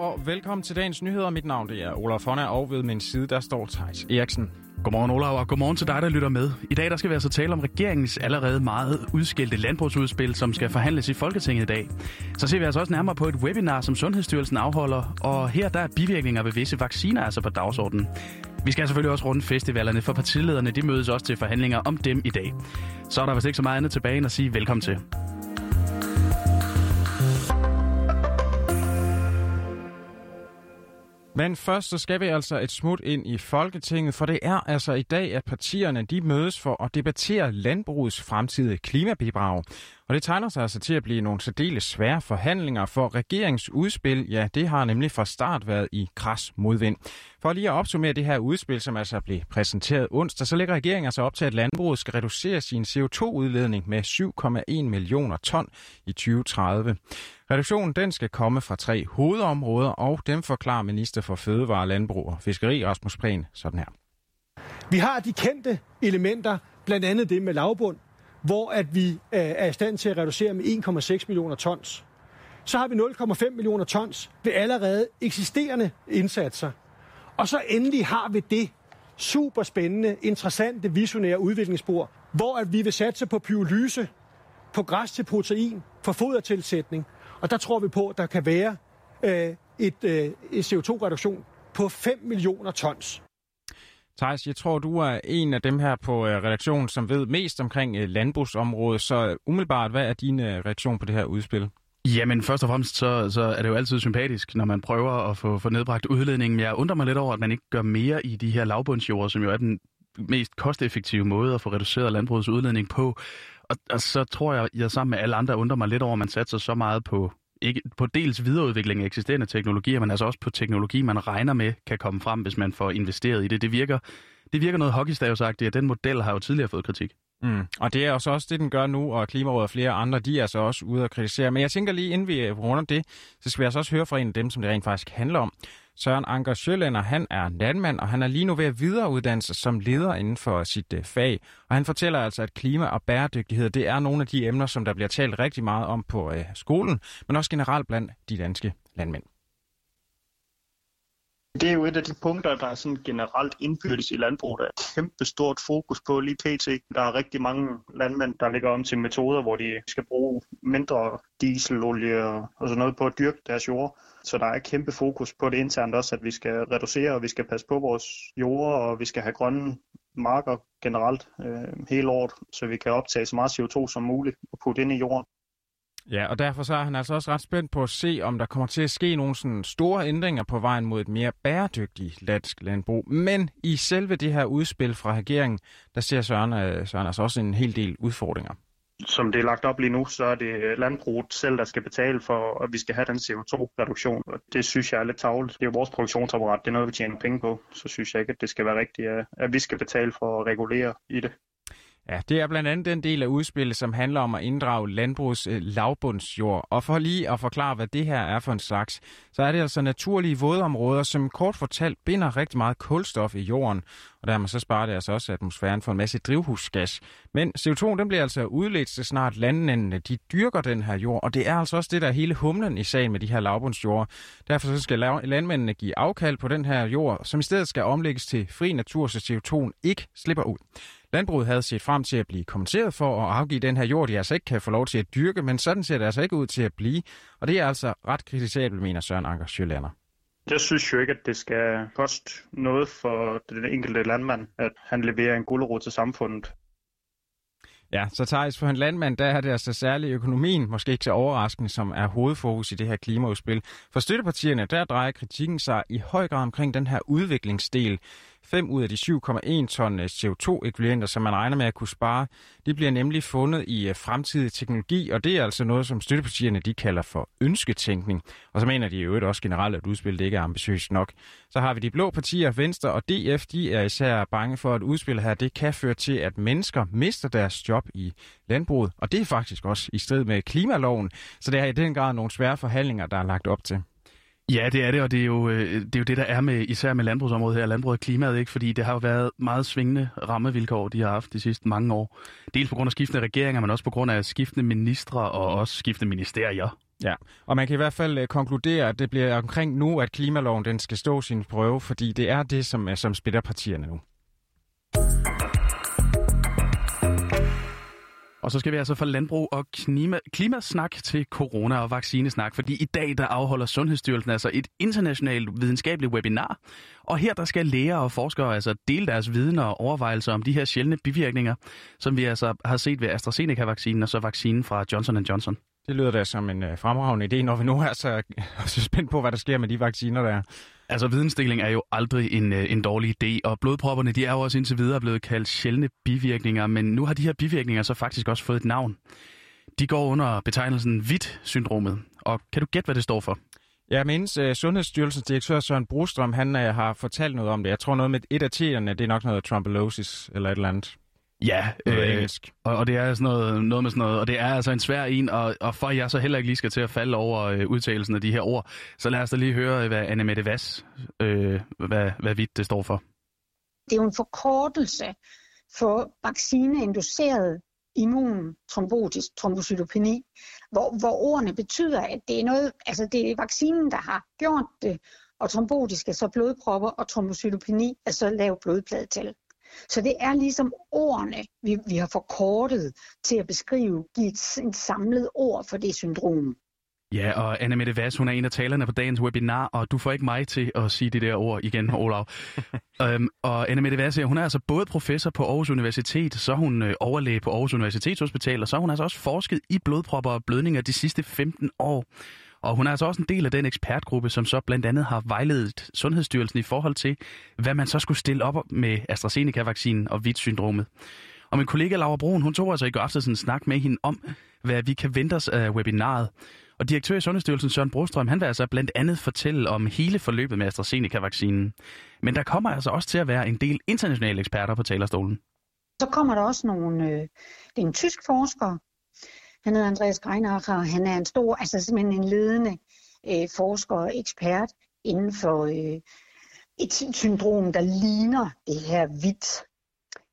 og velkommen til dagens nyheder. Mit navn det er Olaf Honner, og ved min side der står Thijs Eriksen. Godmorgen Olaf, og godmorgen til dig, der lytter med. I dag der skal vi altså tale om regeringens allerede meget udskilte landbrugsudspil, som skal forhandles i Folketinget i dag. Så ser vi altså også nærmere på et webinar, som Sundhedsstyrelsen afholder, og her der er bivirkninger ved visse vacciner altså på dagsordenen. Vi skal selvfølgelig også runde festivalerne, for partilederne de mødes også til forhandlinger om dem i dag. Så er der vist ikke så meget andet tilbage end at sige velkommen til. Men først så skal vi altså et smut ind i Folketinget, for det er altså i dag, at partierne de mødes for at debattere landbrugets fremtidige klimabidrag. Og det tegner sig altså til at blive nogle særdeles svære forhandlinger, for regeringsudspil, ja, det har nemlig fra start været i kras modvind. For lige at opsummere det her udspil, som altså blev præsenteret onsdag, så lægger regeringen altså op til, at landbruget skal reducere sin CO2-udledning med 7,1 millioner ton i 2030. Reduktionen den skal komme fra tre hovedområder, og dem forklarer minister for Fødevare, Landbrug og Fiskeri Rasmus Prehn sådan her. Vi har de kendte elementer, blandt andet det med lavbund, hvor at vi øh, er i stand til at reducere med 1,6 millioner tons. Så har vi 0,5 millioner tons ved allerede eksisterende indsatser. Og så endelig har vi det super spændende, interessante, visionære udviklingsspor, hvor at vi vil satse på pyrolyse, på græs til protein, for fodertilsætning. Og der tror vi på, at der kan være øh, et, øh, et CO2-reduktion på 5 millioner tons. Thijs, jeg tror, du er en af dem her på øh, redaktionen, som ved mest omkring øh, landbrugsområdet. Så øh, umiddelbart, hvad er din reaktion på det her udspil? Jamen, først og fremmest så, så er det jo altid sympatisk, når man prøver at få, få nedbragt udledningen. Men Jeg undrer mig lidt over, at man ikke gør mere i de her lavbundsjord, som jo er den mest kosteffektive måde at få reduceret landbrugets udledning på. Og, og så tror jeg, jeg sammen med alle andre undrer mig lidt over, at man satser så meget på ikke på dels videreudvikling af eksisterende teknologier, men altså også på teknologi, man regner med kan komme frem, hvis man får investeret i det. Det virker, det virker noget hockeystavsagtigt, og den model har jo tidligere fået kritik. Mm. Og det er også også det, den gør nu, og Klimarådet og flere andre, de er så også ude og kritisere. Men jeg tænker lige, inden vi runder det, så skal vi altså også høre fra en af dem, som det rent faktisk handler om. Søren Anker Sjølænder, han er landmand, og han er lige nu ved at videreuddanne sig som leder inden for sit øh, fag. Og han fortæller altså, at klima og bæredygtighed, det er nogle af de emner, som der bliver talt rigtig meget om på øh, skolen, men også generelt blandt de danske landmænd. Det er jo et af de punkter, der er sådan generelt indbyrdes i landbruget. der er et kæmpe stort fokus på lige pt. Der er rigtig mange landmænd, der ligger om til metoder, hvor de skal bruge mindre dieselolie og sådan noget på at dyrke deres jord. Så der er et kæmpe fokus på det internt også, at vi skal reducere, og vi skal passe på vores jord, og vi skal have grønne marker generelt øh, hele året, så vi kan optage så meget CO2 som muligt og putte ind i jorden. Ja, og derfor så er han altså også ret spændt på at se, om der kommer til at ske nogle sådan store ændringer på vejen mod et mere bæredygtigt dansk landbrug. Men i selve det her udspil fra regeringen, der ser Søren, øh, Søren altså også en hel del udfordringer. Som det er lagt op lige nu, så er det øh, landbruget selv, der skal betale for, at vi skal have den CO2-reduktion. Og det synes jeg er lidt tavligt. Det er jo vores produktionsapparat, det er noget, vi tjener penge på. Så synes jeg ikke, at det skal være rigtigt, at vi skal betale for at regulere i det. Ja, det er blandt andet den del af udspillet, som handler om at inddrage landbrugs øh, lavbundsjord. Og for lige at forklare, hvad det her er for en slags, så er det altså naturlige vådområder, som kort fortalt binder rigtig meget kulstof i jorden. Og dermed så sparer det altså også atmosfæren for en masse drivhusgas. Men CO2 den bliver altså udledt, så snart landmændene de dyrker den her jord. Og det er altså også det, der er hele humlen i sagen med de her lavbundsjord. Derfor så skal landmændene give afkald på den her jord, som i stedet skal omlægges til fri natur, så CO2 ikke slipper ud. Landbruget havde set frem til at blive kommenteret for at afgive den her jord, de altså ikke kan få lov til at dyrke, men sådan ser det altså ikke ud til at blive. Og det er altså ret kritisabelt, mener Søren Anker Sjølander. Jeg synes jo ikke, at det skal koste noget for den enkelte landmand, at han leverer en gulerod til samfundet. Ja, så Thijs, for en landmand, der er det altså særlig økonomien, måske ikke så overraskende, som er hovedfokus i det her klimaudspil. For støttepartierne, der drejer kritikken sig i høj grad omkring den her udviklingsdel. 5 ud af de 7,1 ton øh, CO2-ekvivalenter, som man regner med at kunne spare, de bliver nemlig fundet i øh, fremtidig teknologi, og det er altså noget, som støttepartierne de kalder for ønsketænkning. Og så mener de jo også generelt, at udspillet ikke er ambitiøst nok. Så har vi de blå partier, Venstre og DF, de er især bange for, at udspillet her det kan føre til, at mennesker mister deres job i landbruget. Og det er faktisk også i strid med klimaloven, så det er i den grad nogle svære forhandlinger, der er lagt op til. Ja, det er det, og det er jo øh, det, er jo det der er med især med landbrugsområdet her, landbruget og klimaet, ikke? fordi det har jo været meget svingende rammevilkår, de har haft de sidste mange år. Dels på grund af skiftende regeringer, men også på grund af skiftende ministre og også skiftende ministerier. Ja, og man kan i hvert fald øh, konkludere, at det bliver omkring nu, at klimaloven den skal stå sin prøve, fordi det er det, som, som spiller partierne nu. Og så skal vi altså fra landbrug og klima, klimasnak til corona- og vaccinesnak, fordi i dag der afholder Sundhedsstyrelsen altså et internationalt videnskabeligt webinar. Og her der skal læger og forskere altså dele deres viden og overvejelser om de her sjældne bivirkninger, som vi altså har set ved AstraZeneca-vaccinen og så vaccinen fra Johnson Johnson. Det lyder da som en øh, fremragende idé, når vi nu er så, så spændt på, hvad der sker med de vacciner, der er. Altså, vidensdeling er jo aldrig en, øh, en dårlig idé, og blodpropperne de er jo også indtil videre blevet kaldt sjældne bivirkninger, men nu har de her bivirkninger så faktisk også fået et navn. De går under betegnelsen VIT-syndromet, og kan du gætte, hvad det står for? Jeg mindes, uh, Sundhedsstyrelsens direktør Søren Brostrøm, han uh, har fortalt noget om det. Jeg tror noget med et af tierne, det er nok noget trombolysis eller et eller andet. Ja, øh, engelsk. Og, og det er sådan noget, noget med sådan noget, og det er altså en svær en, og, og for at jeg så heller ikke lige skal til at falde over øh, udtalelsen af de her ord, så lad os da lige høre, hvad Anne Mette Vass, øh, hvad, hvad vidt det står for. Det er jo en forkortelse for vaccineinduceret immun trombotisk trombocytopeni, hvor, hvor ordene betyder, at det er noget, altså det er vaccinen, der har gjort det, og trombotisk er så blodpropper, og trombocytopeni er så lav blodpladetal. Så det er ligesom ordene, vi, vi har forkortet til at beskrive, give et, et samlet ord for det syndrom. Ja, og Anna Mette Vass, hun er en af talerne på dagens webinar, og du får ikke mig til at sige det der ord igen, Olav. um, og Anna Mette Vass, hun er altså både professor på Aarhus Universitet, så er hun øh, overlæge på Aarhus Universitetshospital, og så har hun altså også forsket i blodpropper og blødninger de sidste 15 år. Og hun er altså også en del af den ekspertgruppe, som så blandt andet har vejledet Sundhedsstyrelsen i forhold til, hvad man så skulle stille op med AstraZeneca-vaccinen og VIT-syndromet. Og min kollega Laura Broen, hun tog altså i går aftes en snak med hende om, hvad vi kan vente os af webinaret. Og direktør i Sundhedsstyrelsen Søren Brostrøm, han vil altså blandt andet fortælle om hele forløbet med AstraZeneca-vaccinen. Men der kommer altså også til at være en del internationale eksperter på talerstolen. Så kommer der også nogle, øh, det er en tysk forsker, han hedder Andreas Greinacher, og han er en stor, altså simpelthen en ledende øh, forsker og ekspert inden for øh, et syndrom, der ligner det her hvidt.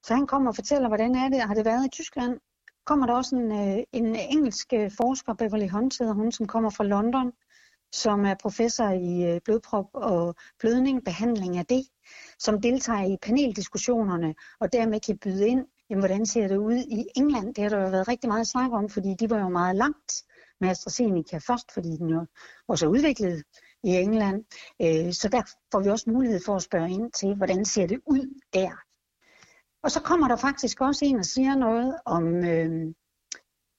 Så han kommer og fortæller, hvordan er det, har det været i Tyskland? Kommer der også en, øh, en engelsk øh, forsker, Beverly Hunt hedder hun, som kommer fra London, som er professor i øh, blodprop og blødning, behandling af det, som deltager i paneldiskussionerne og dermed kan byde ind jamen, hvordan ser det ud i England? Det har der jo været rigtig meget snak om, fordi de var jo meget langt med AstraZeneca først, fordi den jo også er udviklet i England. Øh, så der får vi også mulighed for at spørge ind til, hvordan ser det ud der? Og så kommer der faktisk også en og siger noget om, øh,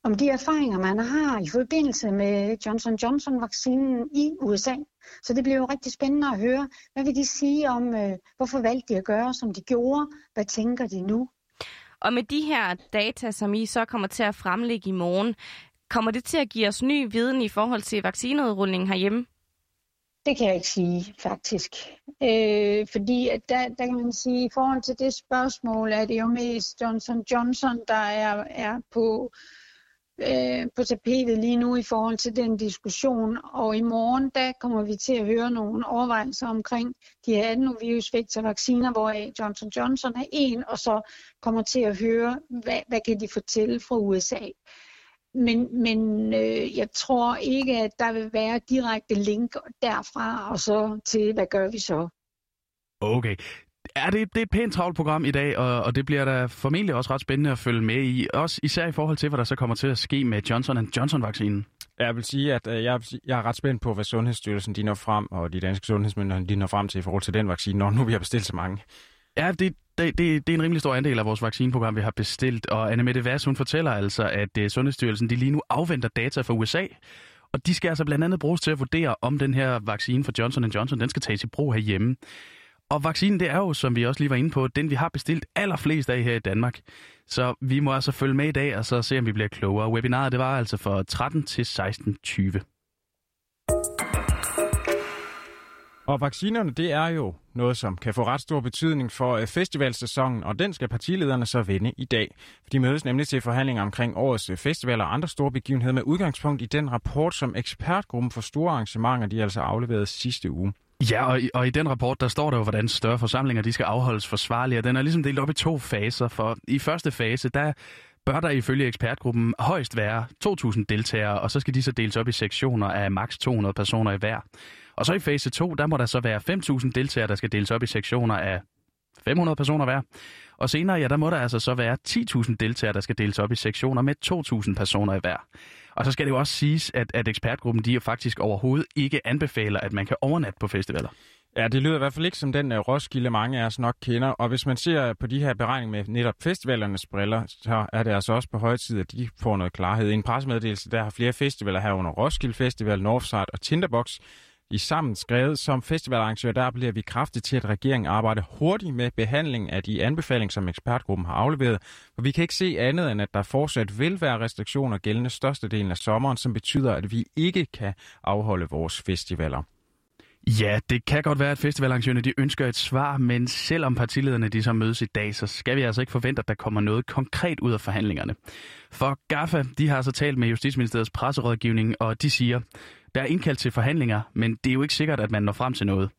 om de erfaringer, man har i forbindelse med Johnson Johnson-vaccinen i USA. Så det bliver jo rigtig spændende at høre, hvad vil de sige om, øh, hvorfor valgte de at gøre, som de gjorde? Hvad tænker de nu? Og med de her data, som I så kommer til at fremlægge i morgen, kommer det til at give os ny viden i forhold til vaccineudrulningen herhjemme? Det kan jeg ikke sige, faktisk. Øh, fordi at der, der kan man sige, i forhold til det spørgsmål, er det jo mest Johnson Johnson, der er, er på øh, Øh, på tapetet lige nu i forhold til den diskussion. Og i morgen, der kommer vi til at høre nogle overvejelser omkring de her adenovirusvektorvacciner, hvor Johnson Johnson er en, og så kommer til at høre, hvad, hvad kan de fortælle fra USA. Men, men øh, jeg tror ikke, at der vil være direkte link derfra, og så til, hvad gør vi så? Okay, Ja, det, det er et pænt travlt program i dag, og, og det bliver da formentlig også ret spændende at følge med i. Også især i forhold til, hvad der så kommer til at ske med Johnson Johnson-vaccinen. Jeg vil sige, at øh, jeg, jeg er ret spændt på, hvad Sundhedsstyrelsen de når frem, og de danske sundhedsmyndigheder de når frem til i forhold til den vaccine, når nu vi har bestilt så mange. Ja, det, det, det, det er en rimelig stor andel af vores vaccineprogram, vi har bestilt. Og Anne Mette Vass, hun fortæller altså, at uh, Sundhedsstyrelsen de lige nu afventer data fra USA. Og de skal altså blandt andet bruges til at vurdere, om den her vaccine for Johnson Johnson, den skal tages i brug herhjemme. Og vaccinen, det er jo, som vi også lige var inde på, den vi har bestilt allerflest af her i Danmark. Så vi må altså følge med i dag, og så se, om vi bliver klogere. Webinaret, det var altså fra 13 til 16.20. Og vaccinerne, det er jo noget, som kan få ret stor betydning for øh, festivalsæsonen, og den skal partilederne så vende i dag. De mødes nemlig til forhandlinger omkring årets øh, festivaler og andre store begivenheder med udgangspunkt i den rapport, som ekspertgruppen for store arrangementer, de altså afleverede sidste uge. Ja, og i, og i den rapport, der står der jo, hvordan større forsamlinger de skal afholdes forsvarligt, og den er ligesom delt op i to faser. For i første fase, der bør der ifølge ekspertgruppen højst være 2.000 deltagere, og så skal de så deles op i sektioner af maks 200 personer i hver. Og så i fase 2, der må der så være 5.000 deltagere, der skal deles op i sektioner af 500 personer hver. Og senere, ja, der må der altså så være 10.000 deltagere, der skal deles op i sektioner med 2.000 personer i hver. Og så skal det jo også siges, at, at ekspertgruppen de faktisk overhovedet ikke anbefaler, at man kan overnatte på festivaler. Ja, det lyder i hvert fald ikke som den uh, Roskilde, mange af os nok kender. Og hvis man ser på de her beregninger med netop festivalernes briller, så er det altså også på høje tid, at de får noget klarhed. I en pressemeddelelse, der har flere festivaler herunder Roskilde Festival, Northside og Tinderbox i sammen skrevet som festivalarrangør, der bliver vi kraftigt til, at regeringen arbejder hurtigt med behandling af de anbefalinger, som ekspertgruppen har afleveret. For vi kan ikke se andet, end at der fortsat vil være restriktioner gældende størstedelen af sommeren, som betyder, at vi ikke kan afholde vores festivaler. Ja, det kan godt være, at festivalarrangørerne de ønsker et svar, men selvom partilederne de så mødes i dag, så skal vi altså ikke forvente, at der kommer noget konkret ud af forhandlingerne. For GAFA, de har så talt med Justitsministeriets presserådgivning, og de siger, der er indkaldt til forhandlinger, men det er jo ikke sikkert, at man når frem til noget.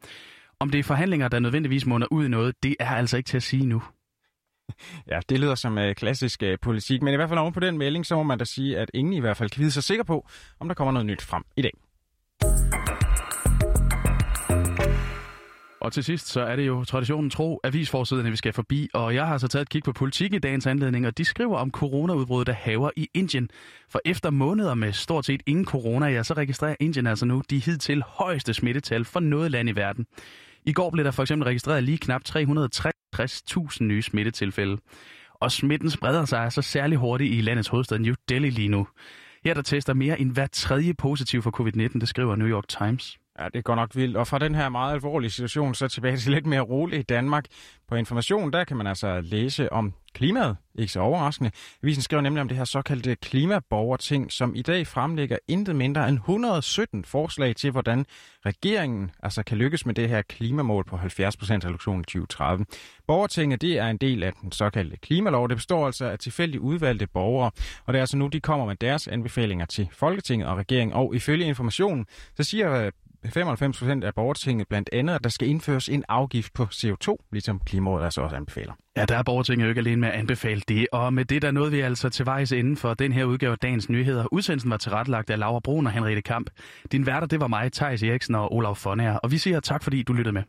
Om det er forhandlinger, der nødvendigvis munder ud i noget, det er altså ikke til at sige nu. Ja, det lyder som øh, klassisk øh, politik, men i hvert fald oven på den melding, så må man da sige, at ingen i hvert fald kan vide sig sikker på, om der kommer noget nyt frem i dag. Og til sidst, så er det jo traditionen tro avisforsiderne, vi skal forbi, og jeg har så taget et kig på politik i dagens anledning, og de skriver om coronaudbruddet, der haver i Indien. For efter måneder med stort set ingen corona, ja, så registrerer Indien altså nu de hidtil højeste smittetal for noget land i verden. I går blev der for eksempel registreret lige knap 360.000 nye smittetilfælde. Og smitten spreder sig altså særlig hurtigt i landets hovedstad New Delhi lige nu. Her der tester mere end hver tredje positiv for covid-19, det skriver New York Times. Ja, det går nok vildt. Og fra den her meget alvorlige situation, så tilbage til lidt mere roligt i Danmark. På Information, der kan man altså læse om klimaet. Ikke så overraskende. Avisen skriver nemlig om det her såkaldte klimaborgerting, som i dag fremlægger intet mindre end 117 forslag til, hvordan regeringen altså kan lykkes med det her klimamål på 70% reduktion i 2030. Borgertinget det er en del af den såkaldte klimalov. Det består altså af tilfældigt udvalgte borgere, og det er altså nu, de kommer med deres anbefalinger til Folketinget og regeringen. Og ifølge informationen, så siger 95 procent af borgertinget blandt andet, at der skal indføres en afgift på CO2, ligesom Klimarådet altså også anbefaler. Ja, der er borgertinget jo ikke alene med at anbefale det, og med det der nåede vi altså til vejs inden for den her udgave af Dagens Nyheder. Udsendelsen var tilrettelagt af Laura Brun og Henriette Kamp. Din værter, det var mig, Thijs Eriksen og Olaf Fonager, og vi siger tak, fordi du lyttede med.